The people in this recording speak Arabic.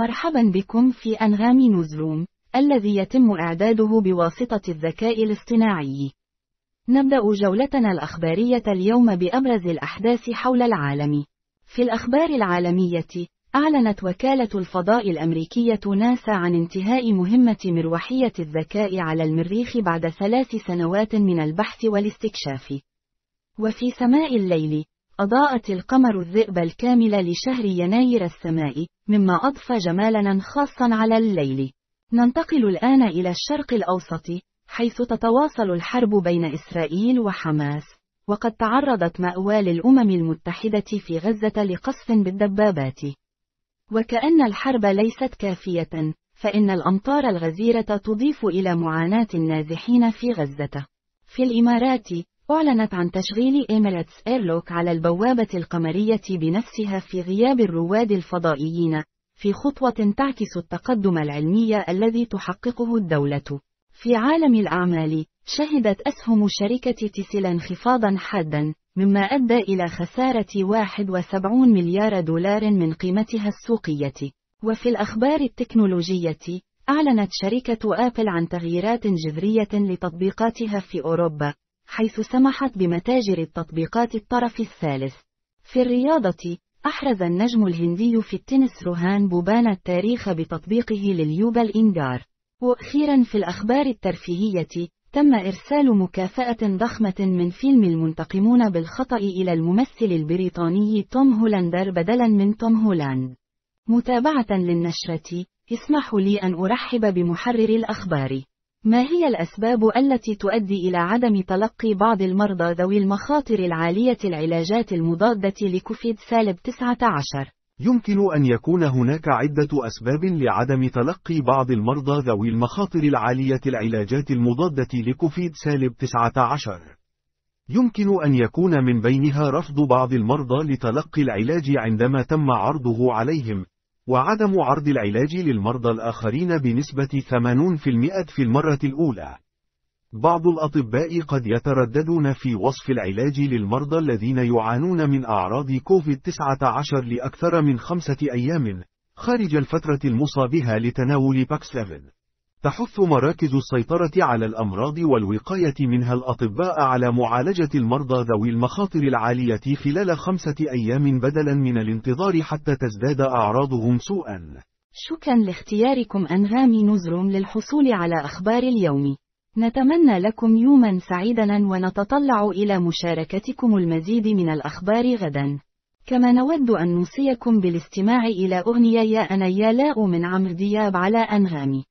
مرحبا بكم في أنغام نوزروم، الذي يتم إعداده بواسطة الذكاء الاصطناعي. نبدأ جولتنا الأخبارية اليوم بأبرز الأحداث حول العالم. في الأخبار العالمية، أعلنت وكالة الفضاء الأمريكية ناسا عن انتهاء مهمة مروحية الذكاء على المريخ بعد ثلاث سنوات من البحث والاستكشاف. وفي سماء الليل، أضاءت القمر الذئب الكامل لشهر يناير السماء، مما أضفى جمالا خاصا على الليل. ننتقل الآن إلى الشرق الأوسط، حيث تتواصل الحرب بين إسرائيل وحماس، وقد تعرضت مأوى للأمم المتحدة في غزة لقصف بالدبابات. وكأن الحرب ليست كافية، فإن الأمطار الغزيرة تضيف إلى معاناة النازحين في غزة. في الإمارات، أعلنت عن تشغيل Emirates Airlock على البوابة القمرية بنفسها في غياب الرواد الفضائيين، في خطوة تعكس التقدم العلمي الذي تحققه الدولة. في عالم الأعمال، شهدت أسهم شركة تسلا انخفاضا حادا، مما أدى إلى خسارة 71 مليار دولار من قيمتها السوقية. وفي الأخبار التكنولوجية، أعلنت شركة آبل عن تغييرات جذرية لتطبيقاتها في أوروبا، حيث سمحت بمتاجر التطبيقات الطرف الثالث. في الرياضة، أحرز النجم الهندي في التنس روهان بوبانا التاريخ بتطبيقه لليوبا الإنجار. وأخيرا في الأخبار الترفيهية، تم إرسال مكافأة ضخمة من فيلم المنتقمون بالخطأ إلى الممثل البريطاني توم هولاندر بدلا من توم هولاند. متابعة للنشرة، اسمحوا لي أن أرحب بمحرر الأخبار. ما هي الأسباب التي تؤدي إلى عدم تلقي بعض المرضى ذوي المخاطر العالية العلاجات المضادة لكوفيد سالب 19؟ يمكن أن يكون هناك عدة أسباب لعدم تلقي بعض المرضى ذوي المخاطر العالية العلاجات المضادة لكوفيد سالب 19. يمكن أن يكون من بينها رفض بعض المرضى لتلقي العلاج عندما تم عرضه عليهم، وعدم عرض العلاج للمرضى الآخرين بنسبة 80% في المرة الأولى. بعض الأطباء قد يترددون في وصف العلاج للمرضى الذين يعانون من أعراض كوفيد-19 لأكثر من خمسة أيام، خارج الفترة المصابها لتناول باكسلافين. تحث مراكز السيطرة على الأمراض والوقاية منها الأطباء على معالجة المرضى ذوي المخاطر العالية خلال خمسة أيام بدلا من الانتظار حتى تزداد أعراضهم سوءا. شكرا لاختياركم أنغام نزروم للحصول على أخبار اليوم. نتمنى لكم يوما سعيدا ونتطلع إلى مشاركتكم المزيد من الأخبار غدا. كما نود أن نوصيكم بالاستماع إلى أغنية يا أنا يا لاء من عمرو دياب على أنغامي.